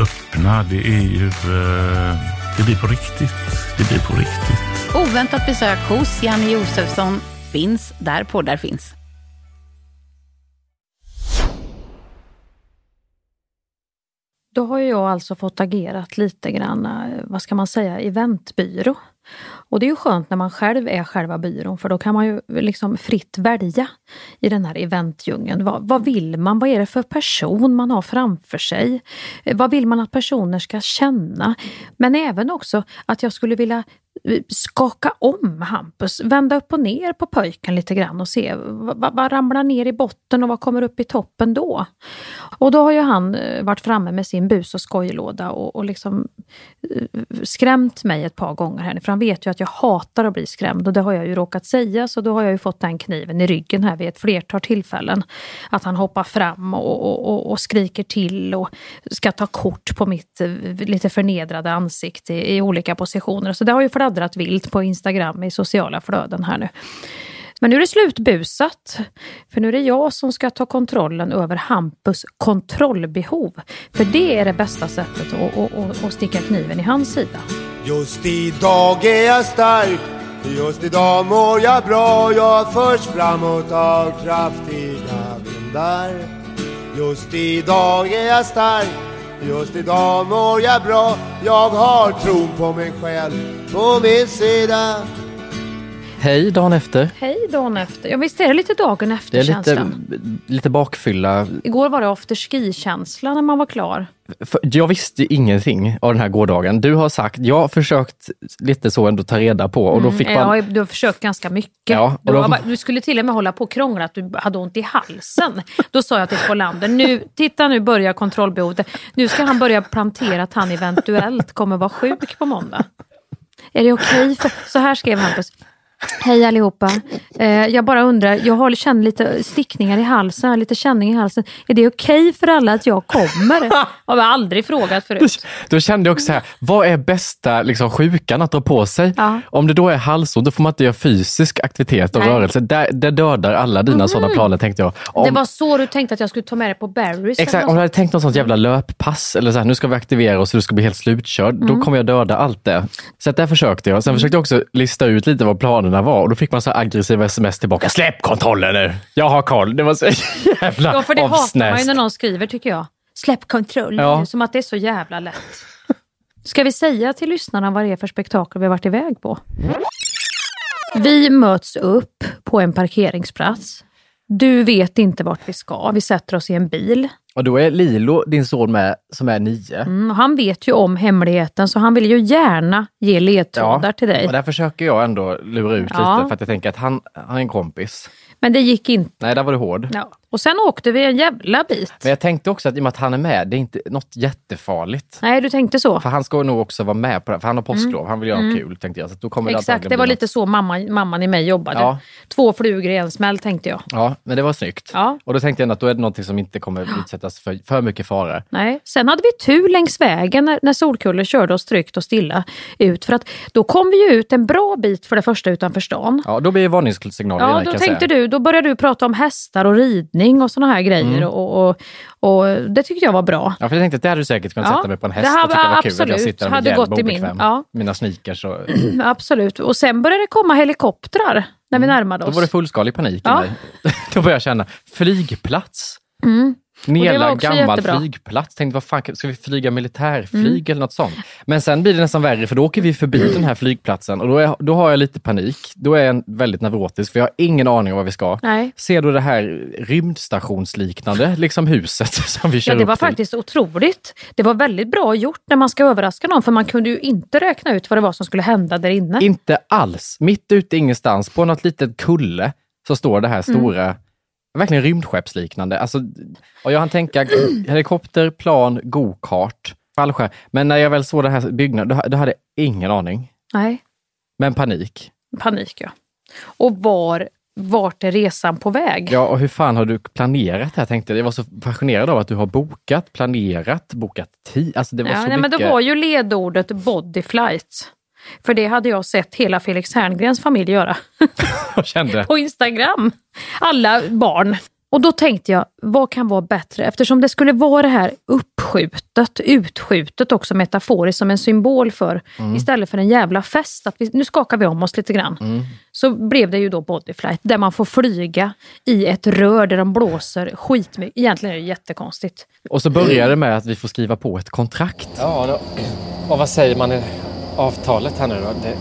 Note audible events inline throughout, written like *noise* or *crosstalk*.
öppna. Det är ju... Eh, det blir på riktigt. Det blir på riktigt. Oväntat besök hos Janne Josefsson finns där poddar finns. Då har jag alltså fått agerat lite grann, eh, vad ska man säga, eventbyrå. Och det är ju skönt när man själv är själva byrån för då kan man ju liksom fritt välja i den här eventdjungeln. Vad, vad vill man? Vad är det för person man har framför sig? Eh, vad vill man att personer ska känna? Men även också att jag skulle vilja eh, skaka om Hampus, vända upp och ner på pojken lite grann och se vad, vad ramlar ner i botten och vad kommer upp i toppen då? Och då har ju han eh, varit framme med sin bus och skojlåda och, och liksom skrämt mig ett par gånger här för han vet ju att jag hatar att bli skrämd och det har jag ju råkat säga så då har jag ju fått den kniven i ryggen här vid ett flertal tillfällen. Att han hoppar fram och, och, och skriker till och ska ta kort på mitt eh, lite förnedrade ansikte i, i olika positioner. Så det har ju fladdrat vilt på Instagram i sociala flöden här nu. Men nu är det slutbusat. För nu är det jag som ska ta kontrollen över Hampus kontrollbehov. För det är det bästa sättet att, att, att, att sticka kniven i hans sida. Just idag är jag stark Just idag mår jag bra, jag förs framåt av kraftiga vindar. Just idag är jag stark, just idag mår jag bra. Jag har tron på mig själv på min sida. Hej dagen efter. Hej dagen efter. Ja visst är det lite dagen efter-känslan. lite, lite bakfylla. Igår var det afterski-känsla när man var klar. För jag visste ingenting av den här gårdagen. Du har sagt, jag har försökt lite så ändå ta reda på och då fick Mm, man... ja, du har försökt ganska mycket. Ja, du, då- bara, du skulle till och med hålla på och krångla att du hade ont i halsen. Då sa jag till Spolander, nu, titta nu börjar kontrollbehovet. Nu ska han börja plantera att han eventuellt kommer vara sjuk på måndag. Är det okej? för Så här skrev Hampus. Hej allihopa. Eh, jag bara undrar, jag har, känner lite stickningar i halsen, lite känning i halsen. Är det okej för alla att jag kommer? *laughs* har vi aldrig frågat förut. Då kände jag också så här, vad är bästa liksom, sjukan att dra på sig? Ja. Om det då är halsont, då får man inte göra fysisk aktivitet och Nej. rörelse. Det, det dödar alla dina sådana planer tänkte jag. Om, Det var så du tänkte att jag skulle ta med dig på Barry's? Exakt, om du hade tänkt något sånt jävla löppass eller så här, nu ska vi aktivera oss och du ska bli helt slutkörd, Mm. då kommer jag döda allt det. Så att där försökte jag. Sen försökte jag också lista ut lite vad planerna var och då fick man så aggressiva sms tillbaka. Släpp kontrollen nu! Jag har koll. Det var så *laughs* jävla Ja, för det hatar man ju avsnäst. när någon skriver tycker jag. Släpp kontroll. Ja. Som att det är så jävla lätt. Ska vi säga till lyssnarna vad det är för spektakel vi har varit iväg på? Vi möts upp på en parkeringsplats. Du vet inte vart vi ska. Vi sätter oss i en bil. Och då är Lilo, din son med, som är nio. Mm, han vet ju om hemligheten så han vill ju gärna ge ledtrådar till dig. Och där försöker jag ändå lura ut Ja. lite för att jag tänker att han, han är en kompis. Men det gick inte. Nej, där var du hård. Ja. Och sen åkte vi en jävla bit. Men jag tänkte också att i och med att han är med, det är inte något jättefarligt. Nej, du tänkte så. För han ska nog också vara med på det, för han har påsklov. Han vill göra Mm. något kul tänkte jag. Så då kommer det Exakt, antagligen det var lite så mamma, mamman i mig jobbade. Ja. Två flugor i en smäll tänkte jag. Ja, men det var snyggt. Ja. Och då tänkte jag att då är det någonting som inte kommer utsättas för, för mycket fara. Nej. Sen hade vi tur längs vägen när, när Solkulle körde oss tryggt och stilla ut. För att då kom vi ju ut en bra bit för det första utanför stan. Ja, då blir det varningssignaler Ja, då tänkte säga. du, då började du prata om hästar och ridning och såna här grejer. Mm. Och, och, och det tyckte jag var bra. Ja, för jag tänkte att det hade du säkert kunnat Ja, sätta mig på en häst här och tycka var var kul att jag absolut, sitter där med hjälm gått i min- obekväm. ja. Mina sneakers och... *clears throat* Absolut. Och sen började det komma helikoptrar när vi närmade Då oss. var det fullskalig panik Ja. i mig. *laughs* Då började jag känna, flygplats? Mm. Nedlagd gammal jättebra. flygplats. Tänkte, vad fan, ska vi flyga militärflyg Mm. eller något sånt? Men sen blir det nästan värre, för då åker vi förbi den här flygplatsen och då, är, då har jag lite panik. Då är jag väldigt neurotisk, för jag har ingen aning om var vi ska. Nej. Ser du det här rymdstationsliknande liksom huset *laughs* som vi kör Ja, det var till? faktiskt otroligt. Det var väldigt bra gjort när man ska överraska någon för man kunde ju inte räkna ut vad det var som skulle hända där inne. Inte alls. Mitt ute ingenstans, på något litet kulle, så står det här Mm. Verkligen rymdskeppsliknande. Alltså, och jag hann tänka helikopter, plan, go-kart, fallskärm. Men när jag väl såg den här byggnaden, då, då hade jag ingen aning. Nej, Men panik. panik ja. Och var, vart är resan på väg? Ja, och hur fan har du planerat det här? Tänkte jag. jag var så fascinerad av att du har bokat, planerat, bokat tid. Alltså det var Ja, så nej, men mycket. det var ju ledordet body flight. För det hade jag sett hela Felix Herngrens familj göra *laughs* jag kände. på Instagram. Alla barn. Och då tänkte jag, vad kan vara bättre? Eftersom det skulle vara det här uppskjutet, utskjutet också metaforiskt som en symbol för, Mm. istället för en jävla fest. Att vi, nu skakar vi om oss lite grann. Mm. Så blev det ju då bodyflight där man får flyga i ett rör där de blåser skitmycket. Egentligen är det jättekonstigt. Och så började det med att vi får skriva på ett kontrakt. Ja, då. och vad säger man avtalet här nu då? Det...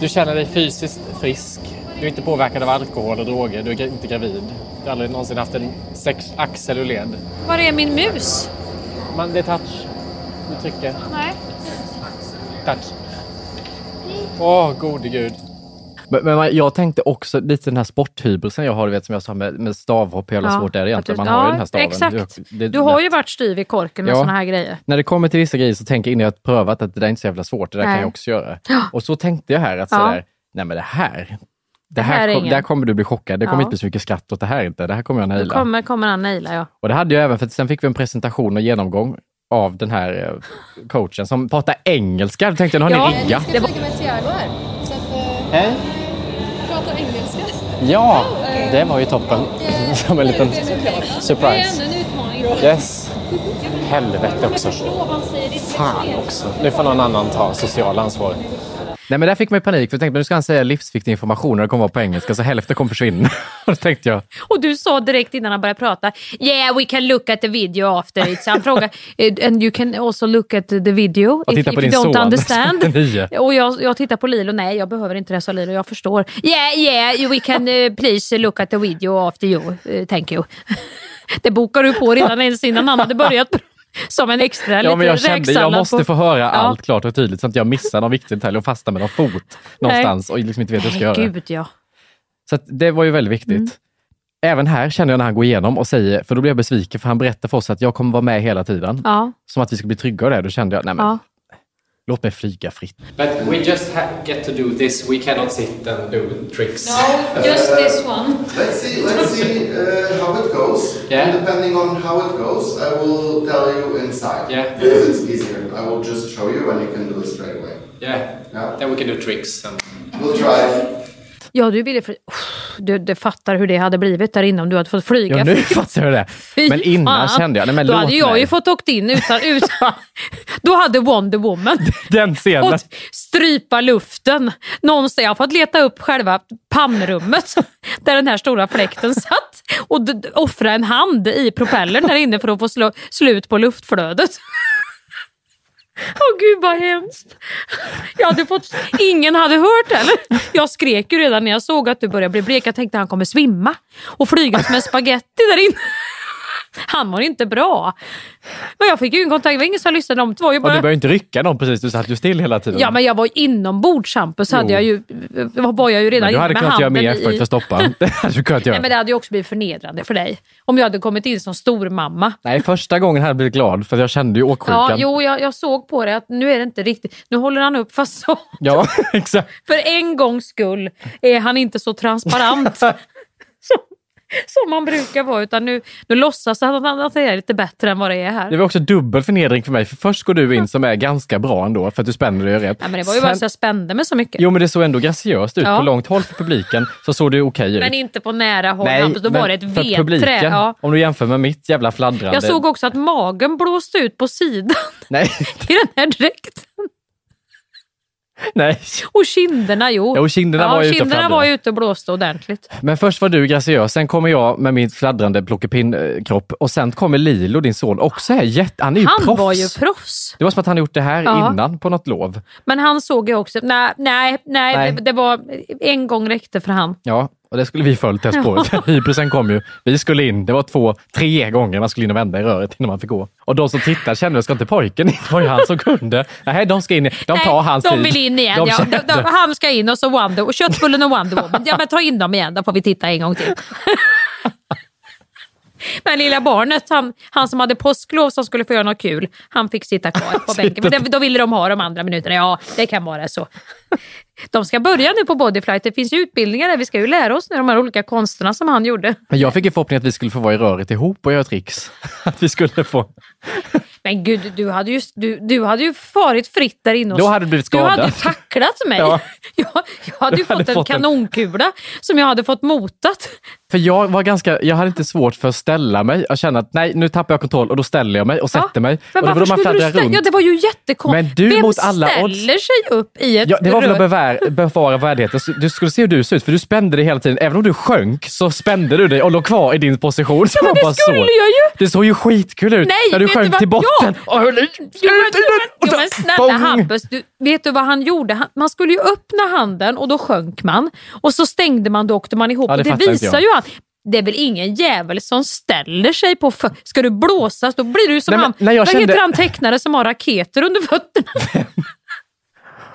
Du känner dig fysiskt frisk. Du är inte påverkad av alkohol och droger. Du är inte gravid. Du har aldrig någonsin haft en sex axel ur led. Var är min mus? Man, det är touch. Du trycker. Nej. Touch. Åh, gode gud. Men, men jag tänkte också lite den här sporthybrisen jag har, du vet som jag sa med, med stavhopp, hur jävla svårt det är egentligen. att Man har ju ja, den här staven. Exakt. Det- du har ju varit styv i korken med Ja. såna här grejer. När det kommer till vissa grejer så tänker jag innan jag har prövat att det där är inte så jävla svårt, det där Nej. kan jag också göra. Ja. Och så tänkte jag här att Ja. sådär, nej men det här, det här här, är kom, där kommer du bli chockad. Det kommer Ja. inte bli så mycket skratt åt det här inte. Det här kommer jag naila. kommer, kommer han naila ja. Och det hade jag även, för sen fick vi en presentation och genomgång av den här eh, coachen som pratar engelska. Då tänkte jag, nu har ni riggat. det var, med pratar engelska. Ja, det var ju toppen. *laughs* Som en liten surprise. en utmaning då. Yes. Helvete också. Fan också. Nu får någon annan ta social ansvar. Nej men där fick man panik, för jag tänkte nu ska han säga livsviktig information och det kommer vara på engelska, så hälften kommer försvinna. och *laughs* då tänkte jag, Och du sa direkt innan han började prata, yeah we can look at the video after it. Så han frågade, "Eh, and you can also look at the video if, if you don't son understand. *laughs* Och jag, jag tittar på Lilo, nej jag behöver inte det sa Lilo, jag förstår. Yeah yeah we can uh, please look at the video after you, uh, thank you. *laughs* det bokar du på redan ens innan han hade börjat som en extra ja men jag kände, jag måste på- få höra Ja. allt klart och tydligt så att jag missar någon viktig detalj och fastnar med någon fot någonstans och liksom inte vet hur jag ska Nej, göra. gud ja. Så det var ju väldigt viktigt. Mm. Även här känner jag när han går igenom och säger, för då blir jag besviken för han berättar för oss att jag kommer vara med hela tiden. Ja. Som att vi ska bli trygga av det. Då kände jag, nej men ja. Låt mig flyga fritt. But we just ha- get to do this. We cannot sit and do tricks. No, just this one. Let's see. Let's see uh, how it goes. Yeah. And depending on how it goes, I will tell you inside. Yeah. Because it's easier. I will just show you, and you can do it straight away. Yeah. Yeah. Then we can do tricks. And... We'll try. Ja, du ville... För... Du, du fattar hur det hade blivit där inne om du hade fått flyga. Ja, nu fattar jag det. Men innan fan. kände jag, nej men Då låt hade jag mig. ju fått åkt in utan... utan *laughs* då hade Wonder Woman *laughs* Den scenen. fått strypa luften. Någonstans. Jag har fått leta upp själva pannrummet *laughs* där den här stora fläkten satt och offra en hand i propellern där inne för att få slut på luftflödet. Åh gud vad hemskt. Jag hade fått, ingen hade hört heller. Jag skrek ju redan när jag såg att du började bli blek. Jag tänkte han kommer svimma och flyga som en spagetti där inne. Han var inte bra. Men jag fick ju ingen kontakt, det var ingen som lyssnade om det. var ju Och bara... du började inte rycka någon precis, du satt ju still hela tiden. Ja men jag var inombords Hampus, hade Jo. jag ju, var jag ju redan men du hade med kunnat göra mer i- för att stoppa. *laughs* Det hade du kunnat göra. Nej men det hade ju också blivit förnedrande för dig. Om jag hade kommit in som stormamma. Nej, första gången hade jag blivit glad för jag kände ju åksjukan. Ja, jo, jag, jag såg på det att nu är det inte riktigt, nu håller han upp fasaden. Ja, *laughs* exakt. För en gångs skull är han inte så transparent *laughs* *laughs* som, man brukar vara. Utan nu, nu låtsas han att det är lite bättre än vad det är här. Det var också dubbel förnedring för mig, för först går du in som är ganska bra ändå, för att du spänner dig rätt. Nej, men det var ju bara så jag spände mig så mycket. Jo, men det såg ändå graciöst ut. Ja. På långt håll för publiken så såg det okej ut. Men inte på nära håll Hampus, då var det ett vedträ. publiken, Ja. om du jämför med mitt jävla fladdrande. Jag såg också att magen blåste ut på sidan Nej, *laughs* i den här dräkten. *laughs* nej. Och kinderna, jo. Jo, kinderna ja, var ju ute och kinderna fladdrade. var ju ute och blåste ordentligt. Men först var du graciös, sen kommer jag med min fladdrande plockepinnekropp och sen kommer Lilo, din son, också här jätte... Han är ju Han proffs. var ju proffs. Det var som att han gjort det här Ja. innan på något lov. Men han såg ju också, nej, nej, nej, Nej. Det, det var en gång räckte för han. Ja, och det skulle vi följt det spåret. Hybrisen kom ju. Vi skulle in. Det var två, tre gånger man skulle in och vända i röret innan man fick gå. Och de som tittade kände, ska inte pojken in? Det var ju han som kunde. Nej, de ska in. De tar nej, hans de tid. vill in igen. De ja. de, de, han ska in och så Wonder och köttbullen och Wonder Woman. Ja men ta in dem igen, då får vi titta en gång till. *laughs* Men lilla barnet, han, han som hade påsklov som skulle få göra något kul, han fick sitta kvar på *laughs* bänken. För det, då ville de ha de andra minuterna. Ja, det kan vara så. De ska börja nu på Bodyflight. Det finns ju utbildningar där. Vi ska ju lära oss nu de här olika konsterna som han gjorde. Men jag fick en förhoppning att vi skulle få vara i röret ihop och göra tricks. *laughs* Att vi skulle få... Men gud, du hade ju, du, du hade ju farit fritt där inne. och- Då hade du blivit Du hade skadad. tacklat mig. *laughs* Ja. Jag, jag hade ju Du hade fått en fått en- kanonkula som jag hade fått motat. För jag var ganska, jag hade inte svårt för att ställa mig. Jag kände att nej, nu tappar jag kontroll och då ställer jag mig och sätter mig. Men och varför då skulle du ställa... Ja, det var ju jättekonstigt. Men du Vem mot alla ställer odds- sig upp i ett Ja, det var väl att bevara, värdigheten. Du skulle se hur du ser ut, för du spände dig hela tiden. Även om du sjönk så spände du dig och låg kvar i din position. Så men *laughs* det skulle såg. jag ju. Det såg ju skitkul ut Nej, när du sjönk till botten. Ja. Och höll i. Jo, men, jo, men snälla. Hampus, du, vet du vad han gjorde? Man skulle ju öppna handen och då sjönk man. Och så stängde man, då åkte man ihop. Ja, det det visar jag. ju han. Det är väl ingen jävel som ställer sig på för... Ska du blåsas då blir du som Nej, men han, jag vad kände- heter han tecknare som har raketer under fötterna? *laughs*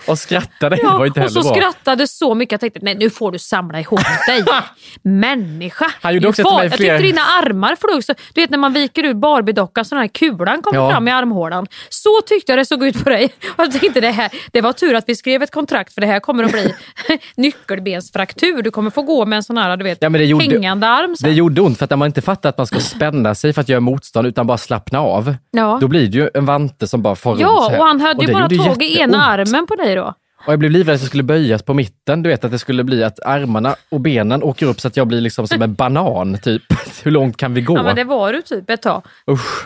Och skrattade. det var Ja, inte och heller så bra. skrattade så mycket. Jag tänkte, nej nu får du samla ihop dig. *laughs* Människa. Han gjorde också far- mig Jag fler- tyckte dina armar flög så. Du vet när man viker ut Barbie-dockan så den här kulan kommer Ja. fram i armhålan. Så tyckte jag det såg ut på dig. Och *laughs* jag tänkte det här, det var tur att vi skrev ett kontrakt för det här kommer att bli *laughs* nyckelbensfraktur. Du kommer få gå med en sån här du vet, Ja, men det gjorde- hängande arm. Så. Det gjorde ont för att när man inte fattar att man ska spänna sig för att göra motstånd utan bara slappna av. Ja. Då blir det ju en vante som bara far runt Ja, och han hade ju bara tagit ena jätteont. armen på dig då. Och jag blev livrädd att det skulle böjas på mitten. Du vet att det skulle bli att armarna och benen åker upp så att jag blir liksom som en *laughs* banan. typ. Hur långt kan vi gå? Ja, men det var du typ ett tag. Usch.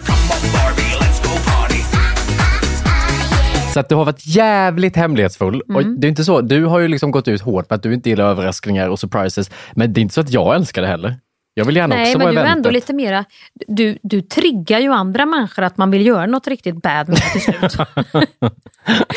Så att du har varit jävligt hemlighetsfull. Och Mm. det är inte så, du har ju liksom gått ut hårt med att du inte gillar överraskningar och surprises. Men det är inte så att jag älskar det heller. Jag vill gärna Nej, också men vara du är ändå lite mera... Du, du triggar ju andra människor att man vill göra något riktigt bad med till slut.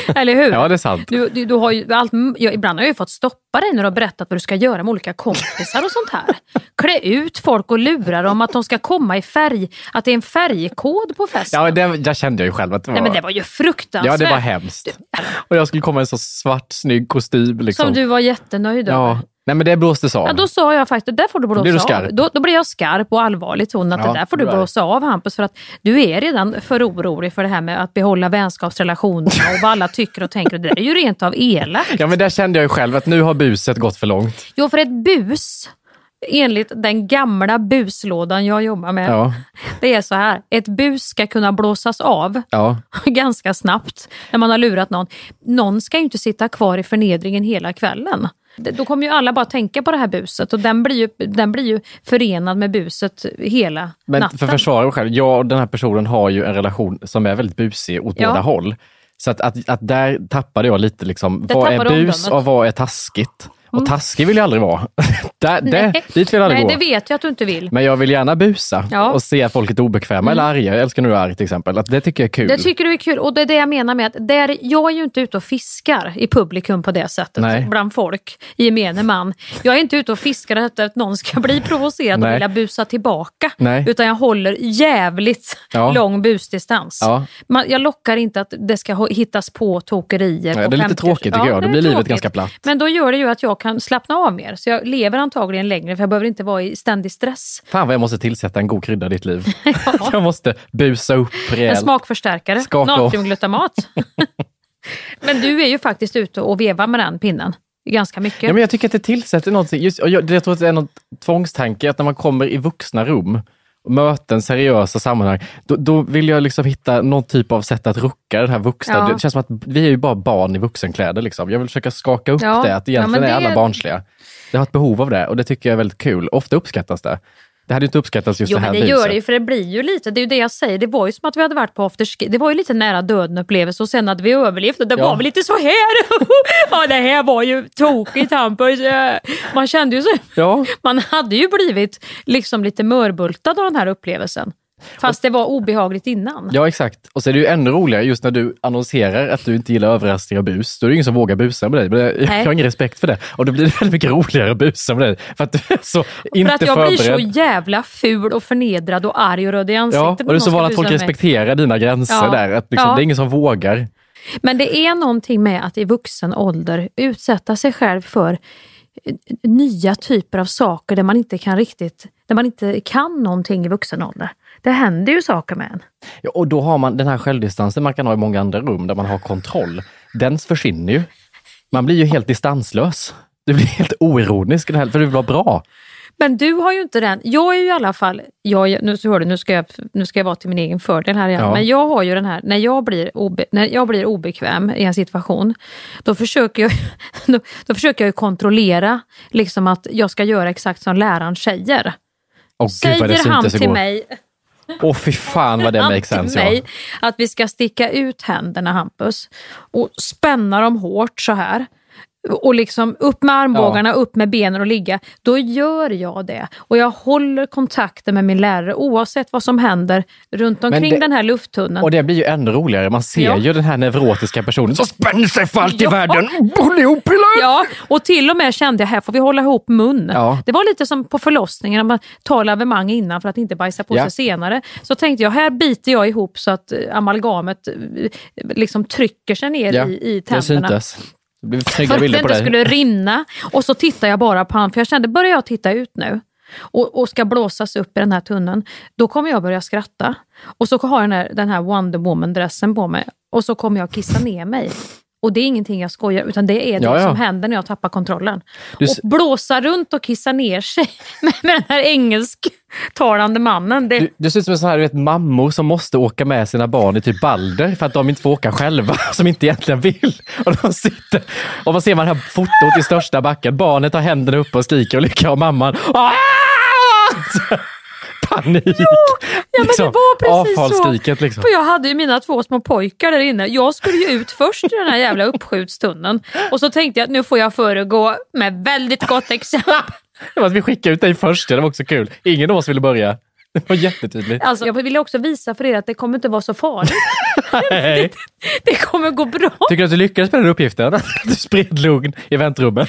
*laughs* Eller hur? Ja, det är sant. Du, du, du har ju allt, jag, ibland har jag ju fått stoppa dig när du har berättat vad du ska göra med olika kompisar och sånt här. Klä ut folk och lura dem att de ska komma i färg, att det är en färgkod på festen. Ja, det, där kände jag ju själv att det var... Nej men det var ju fruktansvärt. Ja, det var hemskt. Och jag skulle komma i en så svart, snygg kostym. Liksom. Som du var jättenöjd över. Ja, nej men det blåstes av. Ja, då sa jag faktiskt, där får du blåsa Blir du av. Då, då blir jag skarp och allvarlig ton att Ja, det där får du blåsa av Hampus för att du är redan för orolig för det här med att behålla vänskapsrelationerna och vad alla tycker och tänker. Det där är ju rent av elakt. Ja, men där kände jag ju själv att nu har buset gått för långt. Jo, för ett bus, enligt den gamla buslådan jag jobbar med, Ja, det är så här. Ett bus ska kunna blåsas av ja. *laughs* ganska snabbt när man har lurat någon. Någon ska ju inte sitta kvar i förnedringen hela kvällen. Då kommer ju alla bara tänka på det här buset och den blir ju, den blir ju förenad med buset hela Men natten. för att försvara mig själv, jag och den här personen har ju en relation som är väldigt busig åt Ja. båda håll. Så att, att, att där tappade jag lite liksom, Där vad är bus omdömet. och vad är taskigt? Mm. Och taskig vill jag aldrig vara. *laughs* där, där, dit vill jag aldrig Nej, gå. det vet jag att du inte vill. Men jag vill gärna busa Ja. och se att folk är obekväma Mm. eller arga. Jag älskar när du är arg till exempel. Att det tycker jag är kul. Det tycker du är kul och det är det jag menar med att där, jag är ju inte ute och fiskar i publikum på det sättet Nej. bland folk, i gemene man. Jag är inte ute och fiskar efter att någon ska bli provocerad och vilja busa tillbaka. Nej. Utan jag håller jävligt Ja. lång busdistans. Ja. Man, jag lockar inte att det ska hittas på tokerier. Ja, det är lite 50 tråkigt tycker Ja, jag. det Då är blir livet tråkigt. ganska platt. Men då gör det ju att jag kan slappna av mer. Så jag lever antagligen längre för jag behöver inte vara i ständig stress. Fan vad jag måste tillsätta en god krydda i ditt liv. *laughs* *laughs* jag måste busa upp En rejält. smakförstärkare, Skaka av. natriumglutamat. *laughs* Men du är ju faktiskt ute och vevar med den pinnen ganska mycket. Ja, men jag tycker att det tillsätter någonting. Just, jag, jag tror att det är någon tvångstanke att när man kommer i vuxna rum, möten, seriösa sammanhang, då, då vill jag liksom hitta någon typ av sätt att rucka den här vuxna. Ja. Det känns som att vi är ju bara barn i vuxenkläder. Liksom. Jag vill försöka skaka upp Ja. det, att Ja, egentligen är det- alla barnsliga. Jag har ett behov av det och det tycker jag är väldigt kul. Ofta uppskattas det. Det hade inte uppskattats just Jo det här men det gör buset. det ju för det blir ju lite, det är ju det jag säger, det var ju som att vi hade varit på afterski. Det var ju lite nära döden upplevelse och sen hade vi överlevt och det Ja. var väl lite så här. *laughs* ja det här var ju tokigt Hampus. Eh, Man kände ju så. Ja. *laughs* Man hade ju blivit liksom lite mörbultad av den här upplevelsen. Fast det var obehagligt innan. Ja, exakt. Och så är det ju ännu roligare just när du annonserar att du inte gillar överraskningar och bus. Då är det ingen som vågar busa med dig. Men jag, Nej. har ingen respekt för det. Och då blir det väldigt mycket roligare att busa med dig. För att du är så inte För att jag förberedd. blir så jävla ful och förnedrad och arg och röd i ansiktet. Ja, och du är så van att folk mig. respekterar dina gränser Ja. där. Att liksom, Ja. Det är ingen som vågar. Men det är någonting med att i vuxen ålder utsätta sig själv för nya typer av saker där man inte kan riktigt, där man inte kan någonting i vuxen ålder. Det händer ju saker med en. Ja, och då har man den här självdistansen man kan ha i många andra rum där man har kontroll. Den försvinner ju. Man blir ju helt distanslös. Du blir helt oironisk för du vill vara bra. Men du har ju inte den. Jag är ju i alla fall, jag, nu, så hör du, nu, ska jag, nu ska jag vara till min egen fördel här igen. Ja. Men jag har ju den här, när jag, blir obe, när jag blir obekväm i en situation, då försöker jag, *laughs* då, då försöker jag ju kontrollera liksom att jag ska göra exakt som läraren säger. Gud det Säger han syntes till igår. mig, Åh fy fan vad det han makes sense. mig Ja. att vi ska sticka ut händerna Hampus och spänna dem hårt så här. Och liksom upp med armbågarna, upp med benen och ligga. Då gör jag det. Och jag håller kontakten med min lärare oavsett vad som händer runt omkring det- den här lufttunneln. Och det blir ju ännu roligare. Man ser Ja. ju den här neurotiska personen som spänner sig för allt i Ja. världen. Håll ihop eller? Ja, och till och med kände jag här får vi hålla ihop mun. Ja. Det var lite som på förlossningen, när man tar lavemang innan för att inte bajsa på Ja. sig senare. Så tänkte jag, här biter jag ihop så att eh, amalgamet eh, liksom trycker sig ner Ja, i, i det tänderna. syntes. Det blev snygga För att det bilder på inte skulle rinna. Och så tittar jag bara på han, för jag kände, börjar jag titta ut nu och, och ska blåsas upp i den här tunneln, då kommer jag börja skratta. Och så har jag den här, den här Wonder Woman-dressen på mig och så kommer jag kissa ner mig. Och det är ingenting jag skojar utan det är det Ja, ja. som händer när jag tappar kontrollen. Du Och blåsa runt och kissa ner sig *laughs* med, med den här engelsktalande mannen. Det, Du, du ser ut som en sån här du vet, mammor som måste åka med sina barn i typ Balder för att de inte får åka själva, *laughs* som inte egentligen vill. Och de sitter, och man ser man här fotot i största backen. Barnet har händerna uppe och skriker och lyckas och mamman "Ah!" Panik. Ja, men Liksom, det var precis så. avfallsskriket liksom. För jag hade ju mina två små pojkar där inne. Jag skulle ju ut först i den här jävla uppskjutstunneln. Och så tänkte jag att nu får jag föregå med väldigt gott exempel. *laughs* Det var att vi skickade ut dig först, det var också kul. Ingen av oss ville börja. Det var jättetydligt. Alltså, jag ville också visa för er att det kommer inte vara så farligt. *laughs* Nej. Det kommer gå bra. Tycker du att du lyckades med den uppgiften? *laughs* Du spred lugn i väntrummet?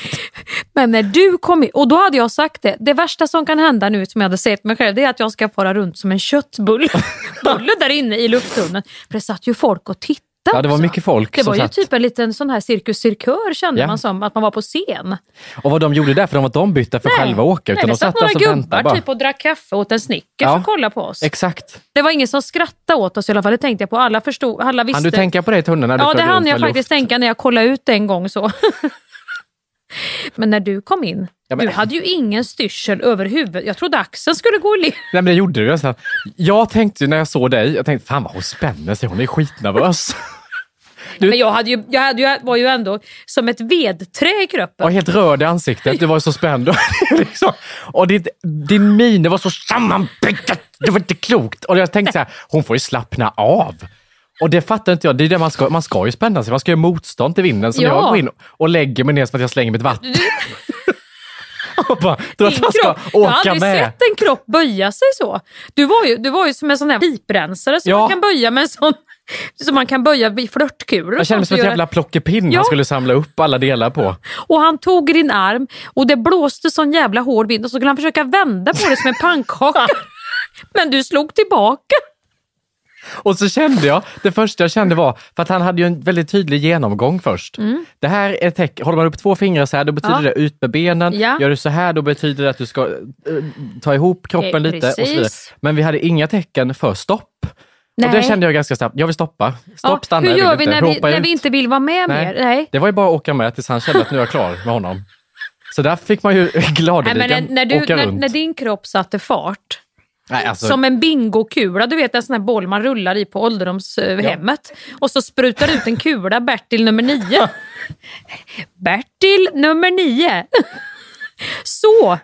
Men när du kom in, och då hade jag sagt det, det värsta som kan hända nu som jag hade sett mig själv, det är att jag ska fara runt som en köttbulle *laughs* bulle där inne i lufttunneln. För det satt ju folk och tittade Ja, det var också. mycket folk Det var ju satt. typ en liten sån här cirkus cirkör kände Ja. man som, att man var på scen. Och vad de gjorde där, för de var inte ombytta för själva att åka, Nej, utan det de satt satt några väntade gubbar typ och drack kaffe åt en Snickers Ja. och kollade på oss. Exakt. Det var ingen som skrattade åt oss i alla fall, det tänkte jag på. Alla förstod, alla visste. Han du tänka på det i tunneln när du Ja, det hann jag faktiskt luft? tänka när jag kollade ut en gång så. *laughs* *laughs* Men när du kom in, Ja, men- du hade ju ingen styrsel över huvudet. Jag trodde axeln skulle gå i led. Nej men det gjorde du nästan. Jag tänkte ju när jag såg dig, jag tänkte fan vad hon spänner sig, hon är skitnervös. *laughs* Men jag, hade ju, jag hade ju, var ju ändå som ett vedträ i kroppen. Och helt röd i ansiktet, du var så spänd. *laughs* liksom. Och ditt, din min var så sammanbiten, det var inte klokt. Och jag tänkte så här, hon får ju slappna av. Och det fattar inte jag, det är det man ska, man ska ju spänna sig, man ska göra motstånd till vinden. Så Ja. jag går in och lägger mig ner som att jag slänger mitt vatten. *laughs* och bara, tror att man ska kropp, jag har åka aldrig med. sett en kropp böja sig så. Du var ju, du var ju som en sån här piprensare som Ja. man kan böja med en sån som man kan böja vid flörtkulor. Jag kände mig som ett jävla plockepinn Ja. han skulle samla upp alla delar på. Och han tog din arm och det blåste sån jävla hård vind och så skulle han försöka vända på det som en pannkaka. *laughs* Men du slog tillbaka. Och så kände jag, det första jag kände var, för att han hade ju en väldigt tydlig genomgång först. Det här är tecken, håller man upp två fingrar så här, då betyder Mm. Ja. det ut med benen. Ja. Gör du så här, då betyder det att du ska eh, ta ihop kroppen Eh, lite. Och så vidare. Men vi hade inga tecken för stopp. Och det Nej. kände jag ganska snabbt, jag vill stoppa. Stopp, Ja, stanna, hur gör vi inte. när, vi när vi inte vill vara med mer? Nej. Det var ju bara att åka med tills han kände att nu är jag klar med honom. Så där fick man ju *laughs* Nej, gladeligen men när, när, du, åka när, runt. när din kropp satte fart, Nej, alltså, som en bingokula, du vet en sån här boll man rullar i på ålderdomshemmet. Och så sprutar ut en kula, Bertil nummer nio. *laughs* Bertil nummer nio. Så!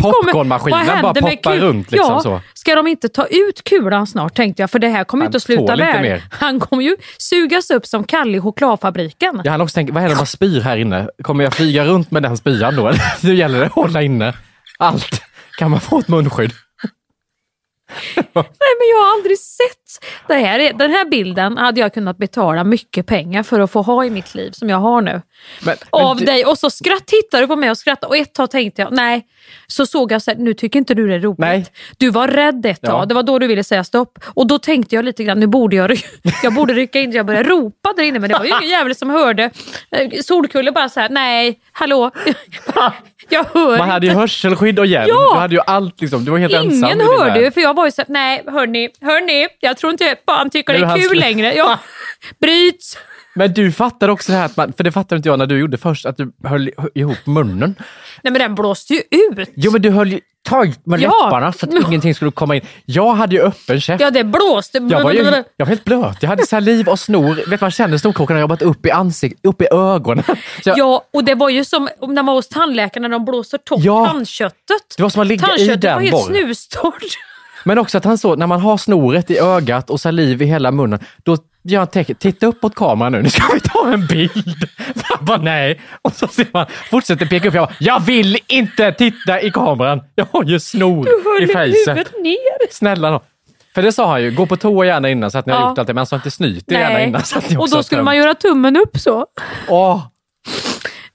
Popcornmaskinen bara poppar runt liksom ja, så. Ska de inte ta ut kulan snart tänkte jag, för det här kommer Han inte att sluta mer. Han kommer ju sugas upp som Kalle i chokladfabriken. Jag hann också tänka, vad händer om man spyr här inne? Kommer jag flyga runt med den spyan då? *laughs* Nu gäller det att hålla inne allt. Kan man få ett munskydd? I *laughs* men jag har aldrig sett det här. är- Den här bilden hade jag kunnat betala mycket pengar för att få ha i mitt liv som jag har nu. Men, Av men, dig. Och så skratt, tittade du på mig och skrattade och ett tag tänkte jag, nej. Så såg jag så här, nu tycker inte du det är roligt. Nej. Du var rädd ett tag, Ja. det var då du ville säga stopp. Och då tänkte jag lite grann, nu borde jag, *laughs* jag borde rycka in. Jag började ropa där inne men det var ju ingen jävel som hörde. Eh, Solkulle bara så här, nej, hallå. *laughs* Jag hör Man hade ju inte. hörselskydd och hjälm. Ja. Du hade ju allt liksom. Du var helt ensam. i Ingen hörde ju för jag var ju såhär, nej hörni, hörni, jag tror inte barn tycker det är kul längre. Ja, bryts. Men du fattade också det här, att man, för det fattade inte jag när du gjorde först, att du höll ihop munnen. Nej men den blåste ju ut. Jo men du höll ju tajt med Ja. läpparna så att *laughs* ingenting skulle komma in. Jag hade ju öppen käft. Ja det blåste. Jag var, ju, jag var helt blöt. Jag hade saliv och snor. Vet man känner snorkråkorna jobbat upp i ansiktet, upp i ögonen. *laughs* Jag, Ja, och det var ju som om när man var hos tandläkaren när de blåser torrt Ja. tandköttet. Det var som att ligga i Tandköttet den var helt borr. Men också att han såg, när man har snoret i ögat och saliv i hela munnen, då gör han tecken, titta upp mot kameran nu, nu ska vi ta en bild. *laughs* Jag bara, nej. Och så ser man, fortsätter peka upp, jag bara, jag vill inte titta i kameran. Jag har ju snor Du höll i facet. huvudet ner. Snälla då. För det sa han ju, gå på toa gärna innan så att ni har Ja. gjort allt det, men han sa inte snyt er gärna innan. Så att ni Och då har skulle man göra tummen upp så. Åh,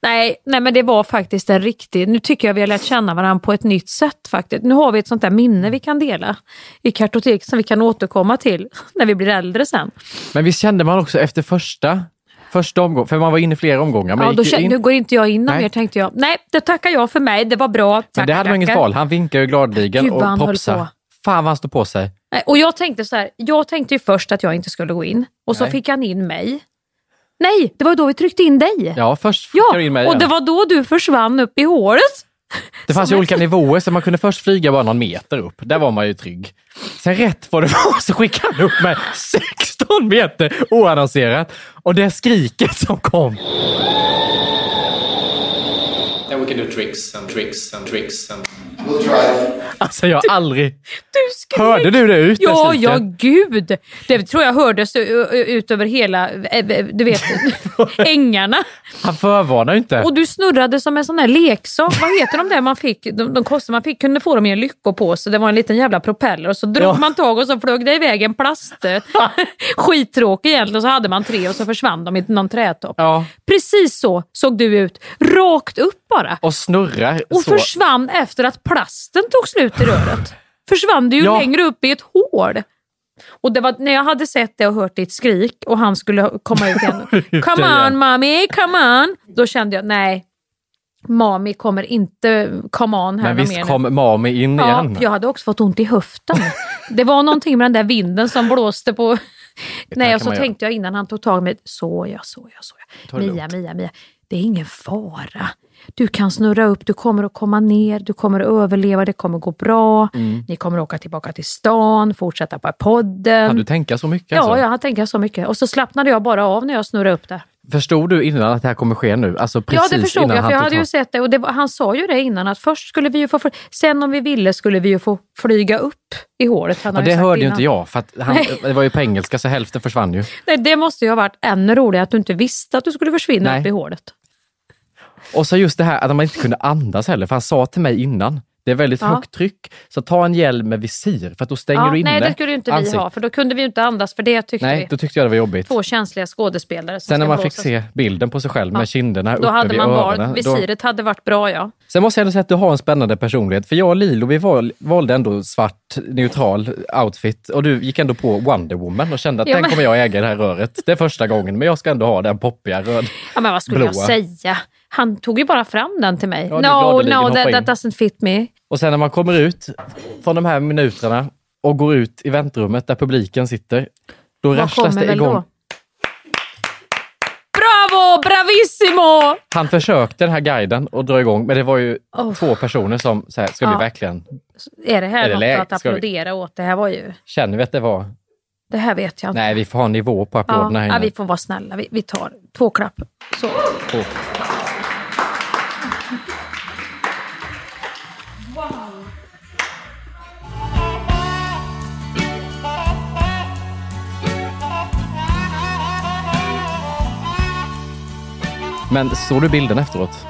Nej, nej, men det var faktiskt en riktig... Nu tycker jag vi har lärt känna varandra på ett nytt sätt faktiskt. Nu har vi ett sånt där minne vi kan dela i kartotek som vi kan återkomma till *laughs* när vi blir äldre sen. Men visst kände man också efter första, första omgången, för man var inne i flera omgångar. Man Ja, då kände, in, nu går inte jag in mer tänkte jag. Nej, det tackar jag för mig. Det var bra. men Tackar, det hade man inget val. Han vinkade ju han och popsade. Fan vad han stod på sig. Och jag tänkte så här, jag tänkte ju först att jag inte skulle gå in och så Nej. fick han in mig. Nej, det var då vi tryckte in dig. Ja, först Ja, in mig och igen. det var då du försvann upp i håret. Det fanns ju *laughs* olika nivåer, så man kunde först flyga bara någon meter upp. Där var man ju trygg. Sen rätt vad det *laughs* var så skickade han upp mig 16 meter oannonserat. Och det skriket som kom. Then we can do tricks and tricks and tricks and... We'll try. Alltså jag har aldrig... Du skrek. Hörde du det ut Ja, ja gud. Det tror jag hördes ut över hela, eh, du vet, *laughs* ängarna. Han förvarnar ju inte. Och du snurrade som en sån här leksak. Vad heter de där man fick? De, de kostade, man fick, kunde få dem i en lyckopåse. Det var en liten jävla propeller och så drog Ja. man tag och så flög det iväg en plast. *laughs* *laughs* eh, Skittråkig egentligen. Och så hade man tre och så försvann de i någon trätopp. Ja, Precis så såg du ut. Rakt upp bara. och snurrar Och så. försvann efter att plasten tog slut i röret. Försvann du ju Ja. längre upp i ett hål. Och det var när jag hade sett det och hört ditt skrik och han skulle komma ut igen. *laughs* Come on mommy, come on. Då kände jag, nej. Mami kommer inte come on här Men visst mer kom Mami in Ja, igen? jag hade också fått ont i höften. Det var någonting med den där vinden som blåste på... *laughs* Nej, och så man göra. tänkte jag innan han tog tag i mig, så ja, så ja, så Ta ja. det Mia, Mia, Mia, det är ingen fara. Du kan snurra upp, du kommer att komma ner, du kommer att överleva, det kommer att gå bra. Mm. Ni kommer att åka tillbaka till stan, fortsätta på podden. Kan du tänka så mycket? Ja, alltså? jag har tänkt så mycket. Och så slappnade jag bara av när jag snurrade upp där. Förstod du innan att det här kommer ske nu? Alltså precis ja, det förstod innan jag, för jag hade ju sett det. Och det var, han sa ju det innan, att först skulle vi ju få... Sen om vi ville skulle vi ju få flyga upp i håret. Han Ja, det hörde ju inte jag, för han, det var ju på engelska så hälften försvann ju. Nej, det måste ju ha varit ännu roligare att du inte visste att du skulle försvinna Nej. upp i hålet. Och så just det här att man inte kunde andas heller, för han sa till mig innan, det är väldigt Ja. högt tryck, så ta en hjälm med visir, för att då stänger Ja, du inne nej, det skulle ju inte vi ansikt- ha, för då kunde vi inte andas för det tyckte Nej, vi. då tyckte jag det var jobbigt. Två känsliga skådespelare Sen när man fick se bilden på sig själv med Ja. kinderna Då uppe hade vid man öronen. varit, då- visiret hade varit bra ja. Sen måste jag ändå säga att du har en spännande personlighet. För jag och Lilo, vi val, valde ändå svart, neutral outfit och du gick ändå på Wonder Woman och kände att Ja, den men- kommer jag äga i det här röret. Det är första gången, men jag ska ändå ha den poppiga röd. ja men vad skulle jag Blåa. säga? Han tog ju bara fram den till mig. Ja, no, no, that, that doesn't fit me. Och sen när man kommer ut från de här minuterna och går ut i väntrummet där publiken sitter, då Vad rasslas det igång. då? Bravo, bravissimo! Han försökte den här guiden och dra igång, men det var ju Oh. två personer som så här, ska vi Ja. verkligen, Är det här Är det något läge? att Ska vi- applådera åt? Det här var ju... känner vi att det var, Det här vet jag inte. nej vi får ha en nivå på ja, applåderna här ja, inne. vi får vara snälla. Vi, vi tar två klapp. Så. Två. Men såg du bilden efteråt?